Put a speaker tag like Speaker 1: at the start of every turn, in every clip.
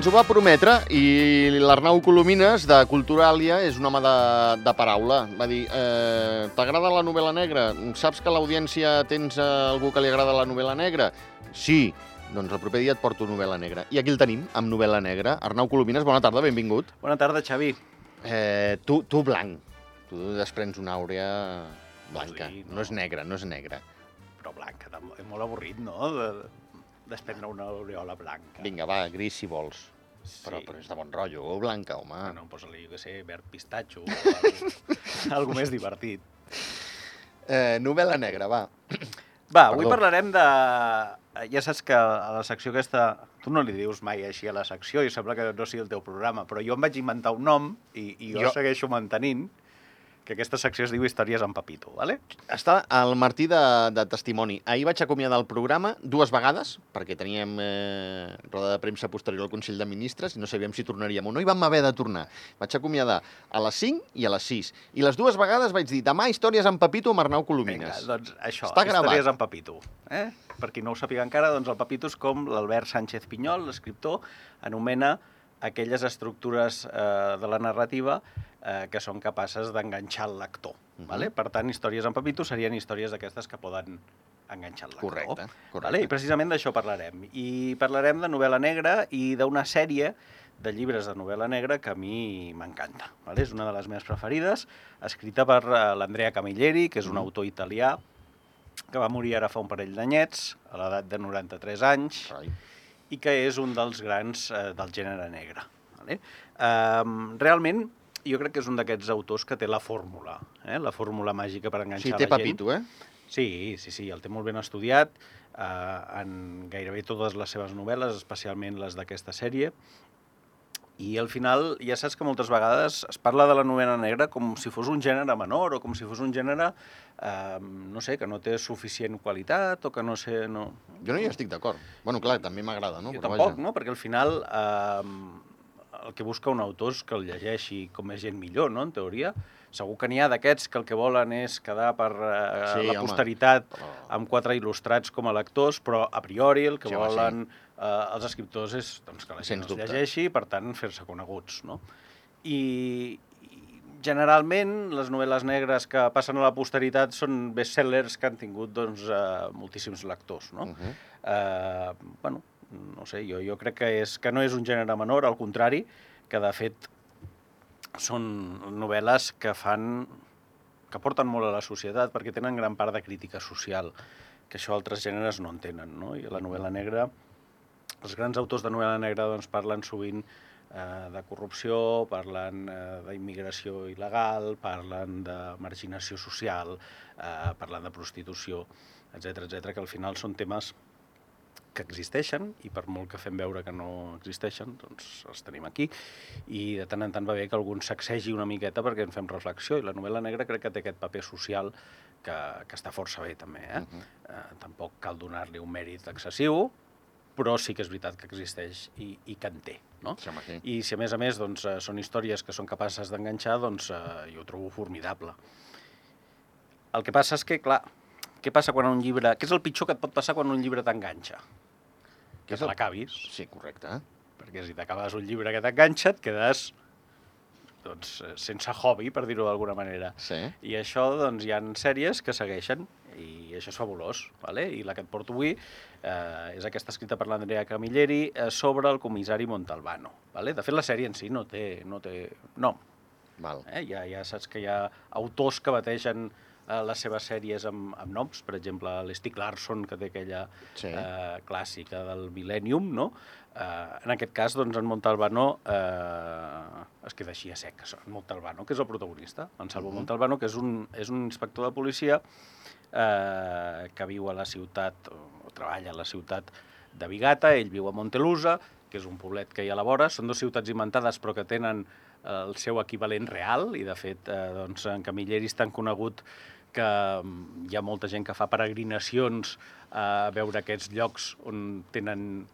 Speaker 1: ens ho va prometre i l'Arnau Colomines, de Culturalia, és un home de, de paraula. Va dir, eh, t'agrada la novel·la negra? Saps que a l'audiència tens eh, algú que li agrada la novel·la negra? Sí, doncs el proper dia et porto novel·la negra. I aquí el tenim, amb novel·la negra. Arnau Colomines, bona tarda, benvingut.
Speaker 2: Bona tarda, Xavi.
Speaker 1: Eh, tu, tu blanc. Tu desprens una àurea blanca.
Speaker 2: Sí,
Speaker 1: no.
Speaker 2: no.
Speaker 1: és negra, no és negra.
Speaker 2: Però blanca, és molt avorrit, no? De, desprendre una aureola blanca.
Speaker 1: Vinga, va, gris si vols. Però,
Speaker 2: Sí.
Speaker 1: però és de bon rotllo, o blanca, home.
Speaker 2: Bueno, posa-li, jo què sé, verd pistatxo, o algo, més divertit.
Speaker 1: Eh, novel·la negra, va.
Speaker 2: Va, avui
Speaker 1: Perdó.
Speaker 2: parlarem de... Ja saps que a la secció aquesta... Tu no li dius mai així a la secció i sembla que no sigui el teu programa, però jo em vaig inventar un nom i, i Jo-
Speaker 1: jo
Speaker 2: segueixo mantenint que aquesta secció es diu Històries en Papito, ¿vale?
Speaker 1: Està al Martí de, de testimoni. Ahir vaig acomiadar el programa dues vegades, perquè teníem eh, roda de premsa posterior al Consell de Ministres i no sabíem si tornaríem o no, i vam haver de tornar. Vaig acomiadar a les 5 i a les 6. I les dues vegades vaig dir, demà històries en Pepito amb Arnau
Speaker 2: Vinga,
Speaker 1: Colomines.
Speaker 2: doncs això,
Speaker 1: Està gravat.
Speaker 2: històries en Papito. Eh? Per qui no ho sàpiga encara, doncs el Papito és com l'Albert Sánchez Pinyol, l'escriptor, anomena aquelles estructures eh, de la narrativa eh, que són capaces d'enganxar el lector.
Speaker 1: Mhm.
Speaker 2: vale? Per tant, històries en Papito serien històries d'aquestes que poden enganxar el lector.
Speaker 1: Correcte, correcte.
Speaker 2: Vale? I precisament d'això parlarem. I parlarem de novel·la negra i d'una sèrie de llibres de novel·la negra que a mi m'encanta. Vale? És una de les meves preferides, escrita per eh, l'Andrea Camilleri, que és un
Speaker 1: Mhm.
Speaker 2: autor italià que va morir ara fa un parell d'anyets, a l'edat de 93 anys,
Speaker 1: Carai.
Speaker 2: i que és un dels grans eh, del gènere negre. Vale? Um, realment, jo crec que és un d'aquests autors que té la fórmula, eh? la fórmula màgica per enganxar
Speaker 1: Sí, té
Speaker 2: la gent.
Speaker 1: Pepito, eh?
Speaker 2: Sí, sí, sí, el té molt ben estudiat eh, en gairebé totes les seves novel·les, especialment les d'aquesta sèrie. I al final ja saps que moltes vegades es parla de la novel·la negra com si fos un gènere menor o com si fos un gènere, eh, no sé, que no té suficient qualitat o que no sé... No...
Speaker 1: Jo no hi estic d'acord. Bueno, clar, també m'agrada, no?
Speaker 2: jo
Speaker 1: Però
Speaker 2: tampoc,
Speaker 1: vaja.
Speaker 2: no? Perquè al final eh, el que busca un autor és que el llegeixi com més gent millor, no?, en teoria. Segur que n'hi ha d'aquests que el que volen és quedar per eh,
Speaker 1: Sí,
Speaker 2: la
Speaker 1: home.
Speaker 2: posteritat
Speaker 1: Però-
Speaker 2: amb quatre il·lustrats com a lectors, però a priori el que
Speaker 1: Sí, home, sí.
Speaker 2: volen eh, els escriptors és doncs, que la gent
Speaker 1: Sens
Speaker 2: els
Speaker 1: dubte.
Speaker 2: llegeixi i, per tant, fer-se coneguts, no? I, I generalment les novel·les negres que passen a la posteritat són bestsellers que han tingut doncs, eh, moltíssims lectors, no?
Speaker 1: Uh -huh.
Speaker 2: eh, bueno, no sé, jo, jo crec que, és, que no és un gènere menor, al contrari, que de fet són novel·les que fan que porten molt a la societat perquè tenen gran part de crítica social, que això altres gèneres no en tenen, no? I la novel·la negra, els grans autors de novel·la negra doncs, parlen sovint eh, de corrupció, parlen eh, d'immigració il·legal, parlen de marginació social, eh, parlen de prostitució, etc etc que al final són temes que existeixen i per molt que fem veure que no existeixen, doncs els tenim aquí i de tant en tant va bé que algun sacsegi una miqueta perquè en fem reflexió i la novel·la negra crec que té aquest paper social que, que està força bé també. Eh? Uh -huh. eh, tampoc cal donar-li un mèrit excessiu, però sí que és veritat que existeix i, i que en té. No?
Speaker 1: Sí.
Speaker 2: I si a més a més doncs, eh, són històries que són capaces d'enganxar, doncs eh, jo ho trobo formidable. El que passa és que, clar, què passa quan un llibre... Què és el pitjor que et pot passar quan un llibre t'enganxa? Que
Speaker 1: és
Speaker 2: te l'acabis.
Speaker 1: Sí, correcte.
Speaker 2: Perquè si t'acabes un llibre que t'enganxa, et quedes doncs, eh, sense hobby, per dir-ho d'alguna manera.
Speaker 1: Sí.
Speaker 2: I això, doncs, hi han sèries que segueixen, i això és fabulós, vale? i la que et porto avui eh, és aquesta escrita per l'Andrea Camilleri eh, sobre el comissari Montalbano. Vale? De fet, la sèrie en si no té, no té nom.
Speaker 1: Val.
Speaker 2: Eh? Ja, ja saps que hi ha autors que bategen eh, les seves sèries amb, amb noms, per exemple, l'Stieg Larsson, que té aquella
Speaker 1: Sí.
Speaker 2: eh, clàssica del Millennium, no? Eh, en aquest cas, doncs, en Montalbano eh, es queda així a sec. En Montalbano, que és el protagonista, en Salvo
Speaker 1: Mhm.
Speaker 2: Montalbano, que és un, és un inspector de policia eh, que viu a la ciutat, o, o treballa a la ciutat de Vigata, ell viu a Montelusa, que és un poblet que hi ha a la vora, són dues ciutats inventades però que tenen eh, el seu equivalent real, i de fet eh, doncs, en Camilleri és tan conegut que mm, hi ha molta gent que fa peregrinacions a veure aquests llocs on tenen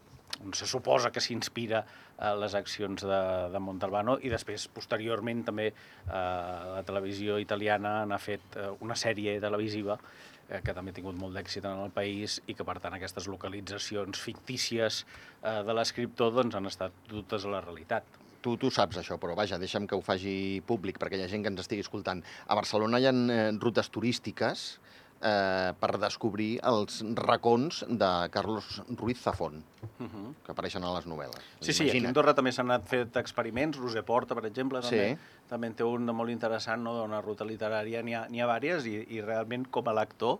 Speaker 2: on se suposa que s'inspira eh, les accions de, de Montalbano i després, posteriorment, també eh, la televisió italiana n'ha fet eh, una sèrie televisiva eh, que també ha tingut molt d'èxit en el país i que, per tant, aquestes localitzacions fictícies eh, de l'escriptor doncs, han estat dutes a la realitat.
Speaker 1: Tu, tu saps això, però vaja, deixa'm que ho faci públic perquè hi ha gent que ens estigui escoltant. A Barcelona hi ha eh, rutes turístiques eh, per descobrir els racons de Carlos Ruiz Zafón, uh -huh. que apareixen a les novel·les.
Speaker 2: Sí, sí, aquí a Andorra també s'han anat fet experiments, Roser Porta, per exemple, també,
Speaker 1: Sí.
Speaker 2: també en té un molt interessant, no? d'una ruta literària, n'hi ha, ha vàries, i, i realment com a lector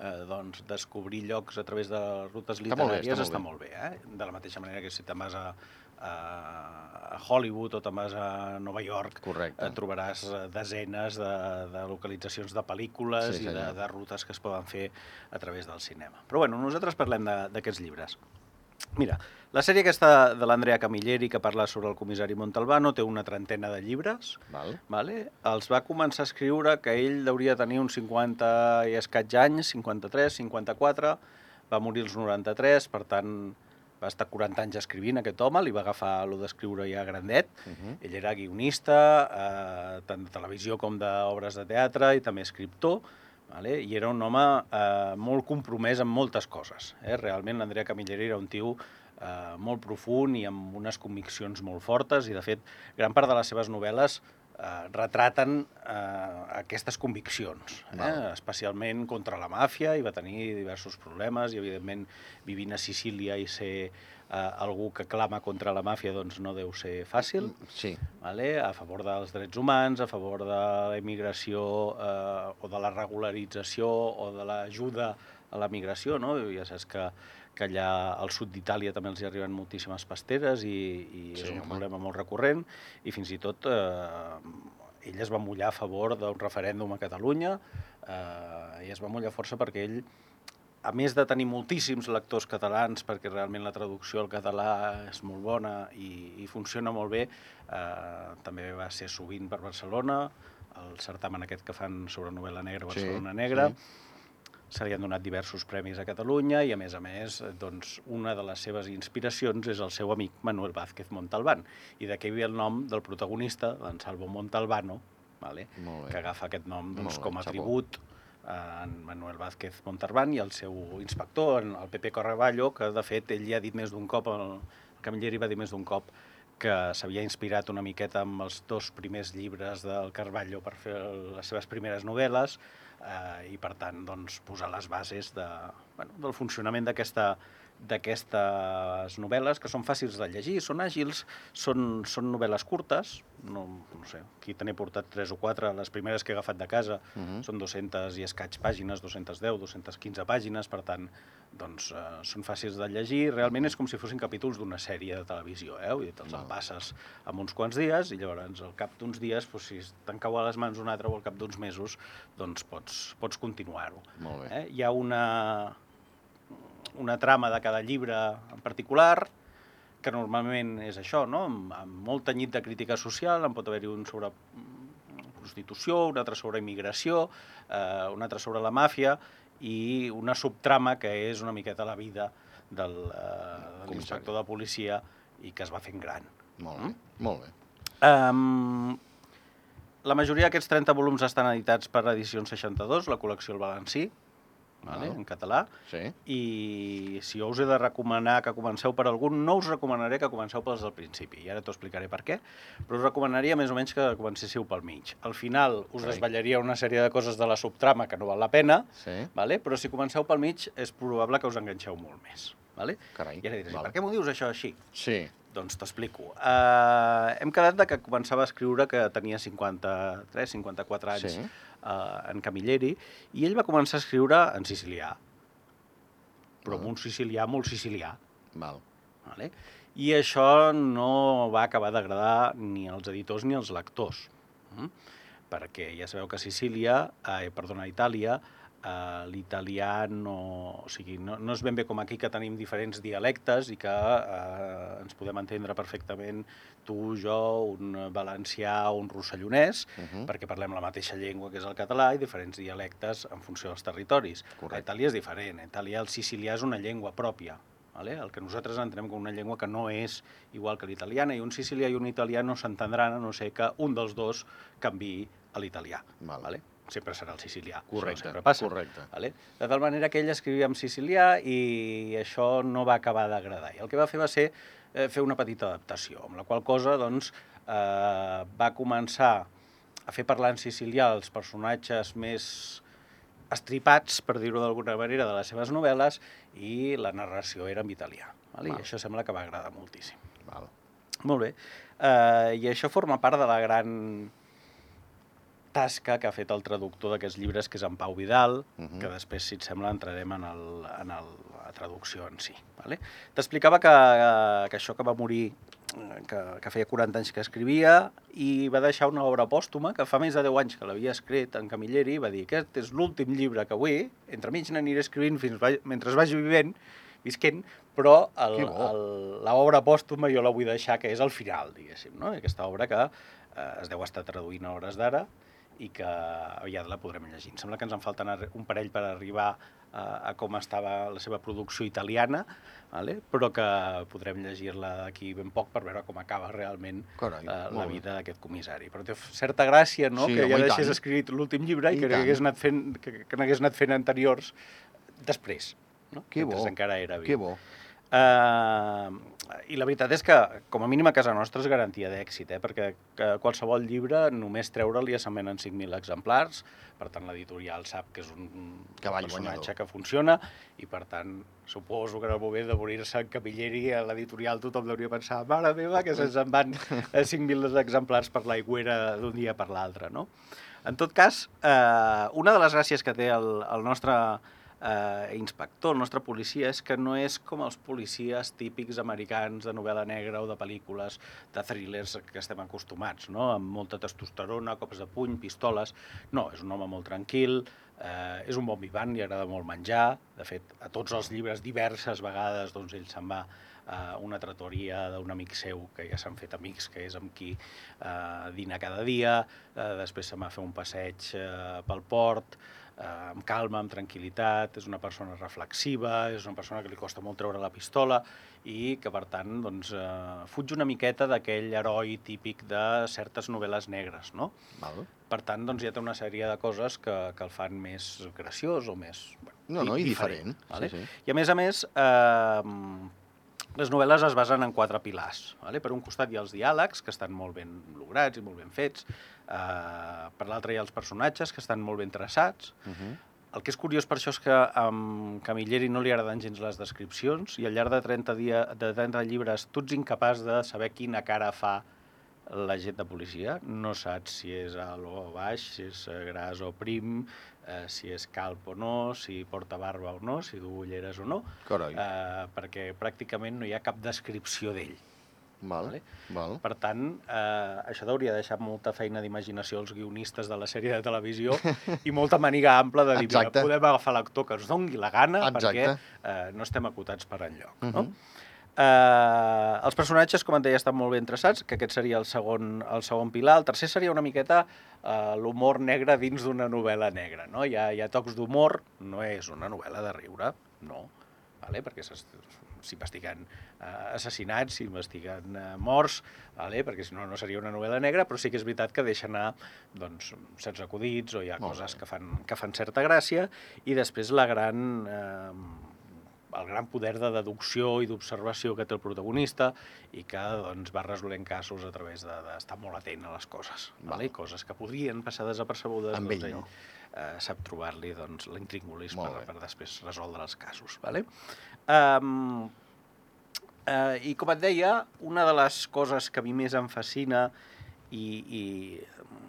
Speaker 2: eh, doncs, descobrir llocs a través de rutes
Speaker 1: Està molt bé,
Speaker 2: literàries
Speaker 1: està molt
Speaker 2: està molt bé. Eh? De la mateixa manera que si te'n vas a, a, Hollywood o vas a Nova York,
Speaker 1: Correcte.
Speaker 2: eh, trobaràs eh, desenes de, de localitzacions de pel·lícules
Speaker 1: Sí,
Speaker 2: i de, de rutes que es poden fer a través del cinema. Però bueno, nosaltres parlem de- d'aquests llibres. Mira, la sèrie aquesta de l'Andrea Camilleri, que parla sobre el comissari Montalbano, té una trentena de llibres,
Speaker 1: Val?
Speaker 2: vale? els va començar a escriure que ell hauria de tenir uns 50 i escaig anys, 53, 54, va morir als 93, per tant va estar 40 anys escrivint aquest home, li va agafar lo d'escriure ja grandet,
Speaker 1: Uh -huh.
Speaker 2: ell era guionista, eh, tant de televisió com d'obres de teatre i també escriptor, vale? i era un home eh, molt compromès amb moltes coses. Eh? Realment l'Andrea Camilleri era un tio eh, molt profund i amb unes conviccions molt fortes i, de fet, gran part de les seves novel·les eh, retraten eh, aquestes conviccions, eh?
Speaker 1: Val.
Speaker 2: especialment contra la màfia, i va tenir diversos problemes, i evidentment vivint a Sicília i ser eh, algú que clama contra la màfia doncs no deu ser fàcil,
Speaker 1: Sí.
Speaker 2: vale? a favor dels drets humans, a favor de la immigració eh, o de la regularització o de l'ajuda a la migració, no? Ja saps que, que allà al sud d'Itàlia també els hi arriben moltíssimes pasteres i, i
Speaker 1: Sí,
Speaker 2: és un
Speaker 1: home.
Speaker 2: problema molt recurrent i fins i tot eh, ell es va mullar a favor d'un referèndum a Catalunya eh, i es va mullar força perquè ell a més de tenir moltíssims lectors catalans, perquè realment la traducció al català és molt bona i, i funciona molt bé, eh, també va ser sovint per Barcelona, el certamen aquest que fan sobre novel·la negra,
Speaker 1: Sí,
Speaker 2: Barcelona Negra,
Speaker 1: sí.
Speaker 2: Se li han donat diversos premis a Catalunya i, a més a més, eh, doncs, una de les seves inspiracions és el seu amic Manuel Vázquez Montalbán. I d'aquí ve el nom del protagonista, d'en Salvo Montalbano, vale? Que agafa aquest nom doncs, com a tribut a en Manuel Vázquez Montalbán i el seu inspector, en el Pepe Correballo, que de fet ell ja ha dit més d'un cop, el Camilleri va dir més d'un cop que s'havia inspirat una miqueta amb els dos primers llibres del Carballo per fer les seves primeres novel·les eh, i per tant doncs, posar les bases de, bueno, del funcionament d'aquesta d'aquestes novel·les que són fàcils de llegir, són àgils, són, són novel·les curtes, no, no sé, aquí te n'he portat tres o quatre, les primeres que he agafat de casa uh
Speaker 1: Mhm.
Speaker 2: -huh. són 200 i escaig pàgines, 210, 215 pàgines, per tant, doncs, eh, són fàcils de llegir, realment és com si fossin capítols d'una sèrie de televisió, eh? Vull dir, te'ls
Speaker 1: Val.
Speaker 2: passes en uns quants dies i llavors al cap d'uns dies, doncs, si te'n cau a les mans un altre o al cap d'uns mesos, doncs pots, pots continuar-ho. Eh? Hi ha una, una trama de cada llibre en particular, que normalment és això, no? amb, amb molt tenyit de crítica social, en pot haver-hi un sobre mm, prostitució, un altre sobre immigració, eh, un altre sobre la màfia i una subtrama que és una miqueta la vida del, eh, de l'inspector de policia i que es va fent gran.
Speaker 1: Molt bé. Molt bé.
Speaker 2: Um, la majoria d'aquests 30 volums estan editats per Edicions 62, la col·lecció El Valencí, vale,
Speaker 1: Val.
Speaker 2: en català,
Speaker 1: Sí.
Speaker 2: i si jo us he de recomanar que comenceu per algun, no us recomanaré que comenceu pels del principi, i ara t'ho explicaré per què, però us recomanaria més o menys que comencéssiu pel mig. Al final us
Speaker 1: Carai.
Speaker 2: desvetllaria una sèrie de coses de la subtrama que no val la pena,
Speaker 1: Sí.
Speaker 2: vale? però si comenceu pel mig és probable que us enganxeu molt més. Vale?
Speaker 1: Carai.
Speaker 2: I ara diràs, "I
Speaker 1: Val.
Speaker 2: per què m'ho dius això així?
Speaker 1: Sí.
Speaker 2: Doncs t'explico. Uh, hem quedat de que començava a escriure que tenia 53, 54 anys
Speaker 1: Sí.
Speaker 2: uh, en Camilleri, i ell va començar a escriure en sicilià, però amb
Speaker 1: Ah.
Speaker 2: un sicilià molt sicilià.
Speaker 1: Val.
Speaker 2: Vale? I això no va acabar d'agradar ni als editors ni als lectors. Mm? Perquè ja sabeu que Sicília, eh, perdona, Itàlia, eh, l'italià no, o sigui, no, no és ben bé com aquí que tenim diferents dialectes i que eh, ens podem entendre perfectament tu, jo, un valencià o un rossellonès,
Speaker 1: Uh -huh.
Speaker 2: perquè parlem la mateixa llengua que és el català i diferents dialectes en funció dels territoris.
Speaker 1: Correcte.
Speaker 2: A Itàlia és diferent. A Itàlia el sicilià és una llengua pròpia. vale? el que nosaltres entenem com una llengua que no és igual que l'italiana, i un sicilià i un italià no s'entendran a no ser que un dels dos canvi a l'italià.
Speaker 1: Val.
Speaker 2: Vale? Sempre serà el sicilià,
Speaker 1: Correcte,
Speaker 2: sempre passa.
Speaker 1: correcte.
Speaker 2: Vale? De tal manera que ell escrivia en sicilià i això no va acabar d'agradar. I el que va fer va ser eh, fer una petita adaptació, amb la qual cosa doncs, eh, va començar a fer parlar en sicilià els personatges més estripats, per dir-ho d'alguna manera, de les seves novel·les i la narració era en italià. Vale?
Speaker 1: Val.
Speaker 2: I això sembla que va agradar moltíssim.
Speaker 1: Val.
Speaker 2: Molt bé. Uh, I això forma part de la gran tasca que ha fet el traductor d'aquests llibres, que és en Pau Vidal, uh
Speaker 1: Mhm.
Speaker 2: -huh. que després, si et sembla, entrarem en, el, en el, la traducció en si. Vale? T'explicava que, que això que va morir, que, que feia 40 anys que escrivia, i va deixar una obra pòstuma que fa més de 10 anys que l'havia escrit en Camilleri, i va dir, aquest és l'últim llibre que vull, entremig n'aniré escrivint fins va, mentre vagi vivent, visquent, però l'obra pòstuma jo la vull deixar, que és el final, diguéssim, no? aquesta obra que eh, es deu estar traduint a hores d'ara i que aviat la podrem llegir. Em sembla que ens en falten un parell per arribar a, a com estava la seva producció italiana, vale? però que podrem llegir-la d'aquí ben poc per veure com acaba realment
Speaker 1: Carai,
Speaker 2: eh, la vida d'aquest comissari. Però té certa gràcia no?
Speaker 1: Sí,
Speaker 2: que ja deixés
Speaker 1: tant.
Speaker 2: escrit l'últim llibre i,
Speaker 1: I
Speaker 2: que n'hagués anat, fent, que, que n'hagués anat fent anteriors després. No?
Speaker 1: Que bo,
Speaker 2: encara era viu.
Speaker 1: que bo.
Speaker 2: Uh, I la veritat és que, com a mínim a casa nostra, és garantia d'èxit, eh? perquè que qualsevol llibre, només treure-li ja se'n venen 5.000 exemplars, per tant l'editorial sap que és un
Speaker 1: Cavall
Speaker 2: personatge
Speaker 1: guanyador.
Speaker 2: que funciona, i per tant suposo que en el moment de morir-se en Camilleri a l'editorial tothom hauria pensar mare meva, que se'ns en van eh, 5.000 exemplars per l'aigüera d'un dia per l'altre, no? En tot cas, eh, una de les gràcies que té el, el nostre eh, inspector, el nostre policia, és que no és com els policies típics americans de novel·la negra o de pel·lícules, de thrillers que estem acostumats, no? amb molta testosterona, cops de puny, pistoles... No, és un home molt tranquil, eh, és un bon vivant, li agrada molt menjar, de fet, a tots els llibres diverses vegades doncs, ell se'n va a una tratoria d'un amic seu, que ja s'han fet amics, que és amb qui eh, dina cada dia, eh, després se'n va fer un passeig eh, pel port, eh, amb calma, amb tranquil·litat, és una persona reflexiva, és una persona que li costa molt treure la pistola i que, per tant, doncs, eh, fuig una miqueta d'aquell heroi típic de certes novel·les negres, no?
Speaker 1: Val.
Speaker 2: Per tant, doncs, ja té una sèrie de coses que, que el fan més graciós o més... Bueno,
Speaker 1: No, no, i diferent.
Speaker 2: Vale?
Speaker 1: Sí, sí.
Speaker 2: I a més a més, eh, les novel·les es basen en quatre pilars. Vale? Per un costat hi ha els diàlegs, que estan molt ben lograts i molt ben fets. Eh, per l'altre hi ha els personatges, que estan molt ben traçats.
Speaker 1: Uh -huh.
Speaker 2: El que és curiós per això és que a Camilleri no li agraden gens les descripcions i al llarg de 30, dia, de 30 llibres tu ets incapaç de saber quina cara fa l'agent de policia. No saps si és alt o baix, si és gras o prim, eh, si és calp o no, si porta barba o no, si du ulleres o no,
Speaker 1: Carai.
Speaker 2: eh, perquè pràcticament no hi ha cap descripció d'ell.
Speaker 1: Val,
Speaker 2: vale.
Speaker 1: val.
Speaker 2: Per tant, eh, això hauria deixat molta feina d'imaginació als guionistes de la sèrie de televisió i molta maniga ampla de dir, mira,
Speaker 1: Exacte.
Speaker 2: podem agafar l'actor que ens dongui la gana
Speaker 1: Exacte.
Speaker 2: perquè eh, no estem acotats per enlloc. Uh no?
Speaker 1: Mhm.
Speaker 2: Eh, els personatges, com et deia, estan molt ben traçats, que aquest seria el segon, el segon pilar. El tercer seria una miqueta eh, l'humor negre dins d'una novel·la negra. No? Hi, ha, hi ha tocs d'humor, no és una novel·la de riure, no, vale? perquè s'investiguen eh, assassinats, s'investiguen eh, morts, vale? perquè si no, no seria una novel·la negra, però sí que és veritat que deixa anar doncs, certs acudits o hi ha
Speaker 1: Molt
Speaker 2: coses
Speaker 1: bé.
Speaker 2: que fan, que fan certa gràcia, i després la gran... Eh, el gran poder de deducció i d'observació que té el protagonista i que doncs, va resolent casos a través de- d'estar molt atent a les coses.
Speaker 1: Val.
Speaker 2: Vale? Coses que podrien passar desapercebudes.
Speaker 1: Amb
Speaker 2: doncs,
Speaker 1: ell, no?
Speaker 2: eh, sap trobar-li doncs, l'intríngulis per,
Speaker 1: bé.
Speaker 2: per després resoldre els casos. Vale? Um, eh, I com et deia, una de les coses que a mi més em fascina i, i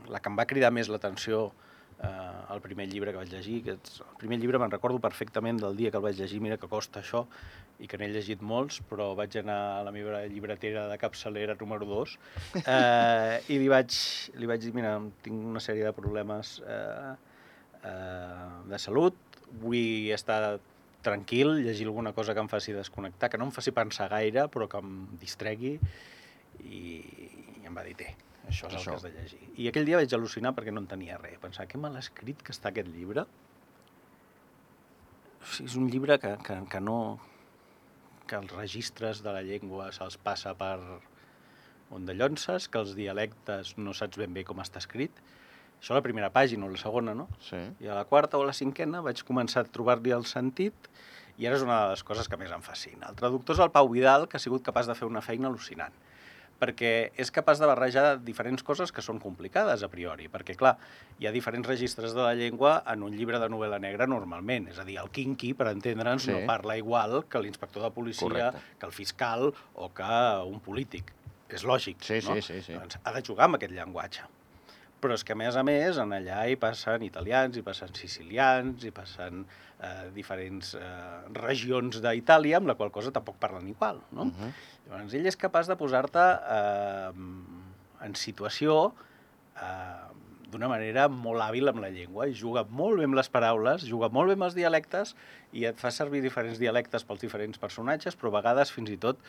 Speaker 2: la que em va cridar més l'atenció eh, el primer llibre que vaig llegir, que és, el primer llibre me'n recordo perfectament del dia que el vaig llegir, mira que costa això, i que n'he llegit molts, però vaig anar a la meva llibretera de capçalera número 2 eh, i li vaig, li vaig dir, mira, tinc una sèrie de problemes eh, eh, de salut, vull estar tranquil, llegir alguna cosa que em faci desconnectar, que no em faci pensar gaire, però que em distregui, i, i em va dir, té, això és
Speaker 1: Això.
Speaker 2: el que has de llegir. I aquell dia vaig al·lucinar perquè no entenia res. Pensar, que mal escrit que està aquest llibre. O sigui, és un llibre que, que, que no que els registres de la llengua se'ls passa per un de llonces, que els dialectes no saps ben bé com està escrit. Això a la primera pàgina o la segona, no?
Speaker 1: Sí.
Speaker 2: I a la quarta o la cinquena vaig començar a trobar-li el sentit i ara és una de les coses que més em fascina. El traductor és el Pau Vidal, que ha sigut capaç de fer una feina al·lucinant perquè és capaç de barrejar diferents coses que són complicades a priori, perquè, clar, hi ha diferents registres de la llengua en un llibre de novel·la negra normalment, és a dir, el quinqui, per entendre'ns,
Speaker 1: Sí.
Speaker 2: no parla igual que l'inspector de policia,
Speaker 1: Correcte.
Speaker 2: que el fiscal o que un polític. És lògic,
Speaker 1: Sí,
Speaker 2: no?
Speaker 1: sí, sí, sí.
Speaker 2: Doncs ha de jugar amb aquest llenguatge. Però és que, a més a més, en allà hi passen italians, hi passen sicilians, hi passen eh, diferents eh, regions d'Itàlia, amb la qual cosa tampoc parlen igual, no?
Speaker 1: Uh -huh.
Speaker 2: Llavors, ell és capaç de posar-te eh, en situació eh, d'una manera molt hàbil amb la llengua i juga molt bé amb les paraules, juga molt bé amb els dialectes i et fa servir diferents dialectes pels diferents personatges, però a vegades fins i tot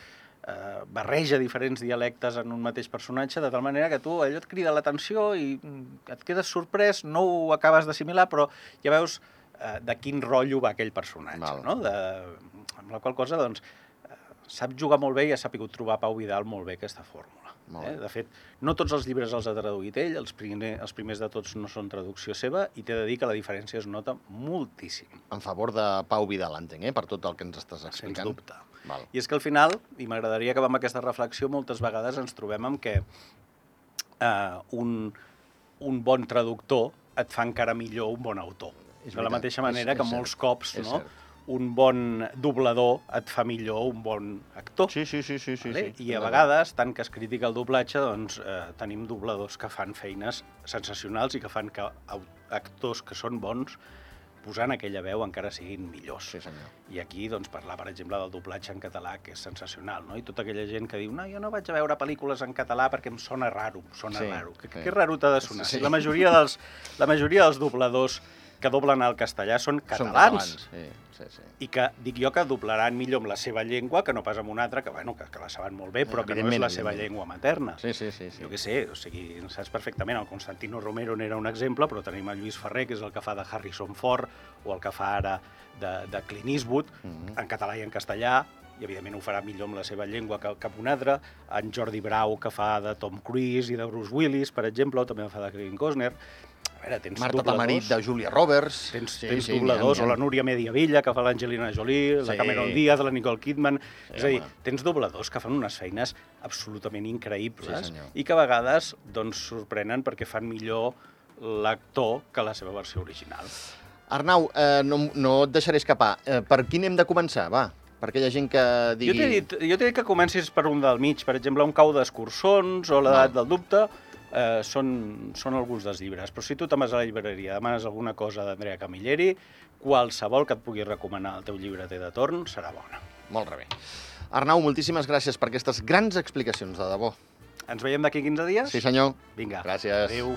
Speaker 2: eh, barreja diferents dialectes en un mateix personatge, de tal manera que tu allò et crida l'atenció i mm, et quedes sorprès, no ho acabes d'assimilar, però ja veus de quin rotllo va aquell personatge,
Speaker 1: Val.
Speaker 2: no? De, amb la qual cosa, doncs, eh, sap jugar molt bé i ha sapigut trobar Pau Vidal molt bé aquesta fórmula. Eh?
Speaker 1: bé.
Speaker 2: De fet, no tots els llibres els ha traduït ell, els, primer, els primers de tots no són traducció seva, i t'he de dir que la diferència es nota moltíssim,
Speaker 1: En favor de Pau Vidal, entenc, eh? per tot el que ens estàs
Speaker 2: sens
Speaker 1: explicant.
Speaker 2: dubte.
Speaker 1: Val.
Speaker 2: I és que al final, i m'agradaria acabar amb aquesta reflexió, moltes vegades ens trobem amb que eh, un, un bon traductor et fa encara millor un bon autor.
Speaker 1: És
Speaker 2: de la
Speaker 1: veritat,
Speaker 2: mateixa
Speaker 1: és-
Speaker 2: manera
Speaker 1: és
Speaker 2: que
Speaker 1: cert,
Speaker 2: molts cops
Speaker 1: és
Speaker 2: no,
Speaker 1: cert.
Speaker 2: un bon doblador et fa millor un bon actor.
Speaker 1: Sí, sí, sí, sí, sí,
Speaker 2: Vale?
Speaker 1: sí.
Speaker 2: I a vegades, tant que es critica el doblatge, doncs eh, tenim dobladors que fan feines sensacionals i que fan que actors que són bons posant aquella veu encara siguin millors.
Speaker 1: Sí, senyor.
Speaker 2: I aquí, doncs, parlar, per exemple, del doblatge en català, que és sensacional, no? I tota aquella gent que diu, no, jo no vaig a veure pel·lícules en català perquè em sona raro, em sona
Speaker 1: Sí,
Speaker 2: raro. Que,
Speaker 1: sí.
Speaker 2: que raro t'ha de sonar?
Speaker 1: Sí.
Speaker 2: Sí. La, majoria dels, la majoria dels dobladors que doblen al castellà són
Speaker 1: Són
Speaker 2: catalans.
Speaker 1: Sí, sí, sí.
Speaker 2: I que dic jo que doblaran millor amb la seva llengua que no pas amb una altra, que, bueno, que, que la saben molt bé, però que no és la seva llengua materna.
Speaker 1: Sí, sí, sí. sí.
Speaker 2: Jo què sé, o sigui, saps perfectament, el Constantino Romero n'era un exemple, però tenim el Lluís Ferrer, que és el que fa de Harrison Ford, o el que fa ara de, de Clint Eastwood,
Speaker 1: Mhm.
Speaker 2: en català i en castellà, i evidentment ho farà millor amb la seva llengua que cap un altre, en Jordi Brau, que fa de Tom Cruise i de Bruce Willis, per exemple, o també fa de Kevin Costner. Veure, tens
Speaker 1: Marta
Speaker 2: dobladors...
Speaker 1: Tamarit de Julia Roberts.
Speaker 2: Tens,
Speaker 1: Sí,
Speaker 2: sí, tens
Speaker 1: sí,
Speaker 2: sí, dobladors,
Speaker 1: ha, ha.
Speaker 2: o la Núria Mediavilla, que fa l'Angelina Jolie, la
Speaker 1: Sí.
Speaker 2: Cameron Diaz, la Nicole Kidman...
Speaker 1: Sí,
Speaker 2: és a dir, tens dobladors que fan unes feines absolutament
Speaker 1: Sí,
Speaker 2: increïbles
Speaker 1: senyor.
Speaker 2: i que a vegades doncs, sorprenen perquè fan millor l'actor que la seva versió original.
Speaker 1: Arnau, eh, no, no et deixaré escapar. Eh, per quin hem de començar, va? Per aquella gent que digui...
Speaker 2: Jo t'he dit, jo dit que comencis per un del mig, per exemple, un cau d'escurçons o l'edat
Speaker 1: Val.
Speaker 2: del dubte, eh, són, són alguns dels llibres. Però si tu te'n vas a la llibreria, demanes alguna cosa d'Andrea Camilleri, qualsevol que et pugui recomanar el teu llibreter de torn serà bona.
Speaker 1: Molt bé. Arnau, moltíssimes gràcies per aquestes grans explicacions, de debò.
Speaker 2: Ens veiem d'aquí 15 dies?
Speaker 1: Sí, senyor.
Speaker 2: Vinga.
Speaker 1: Gràcies.
Speaker 2: Adéu.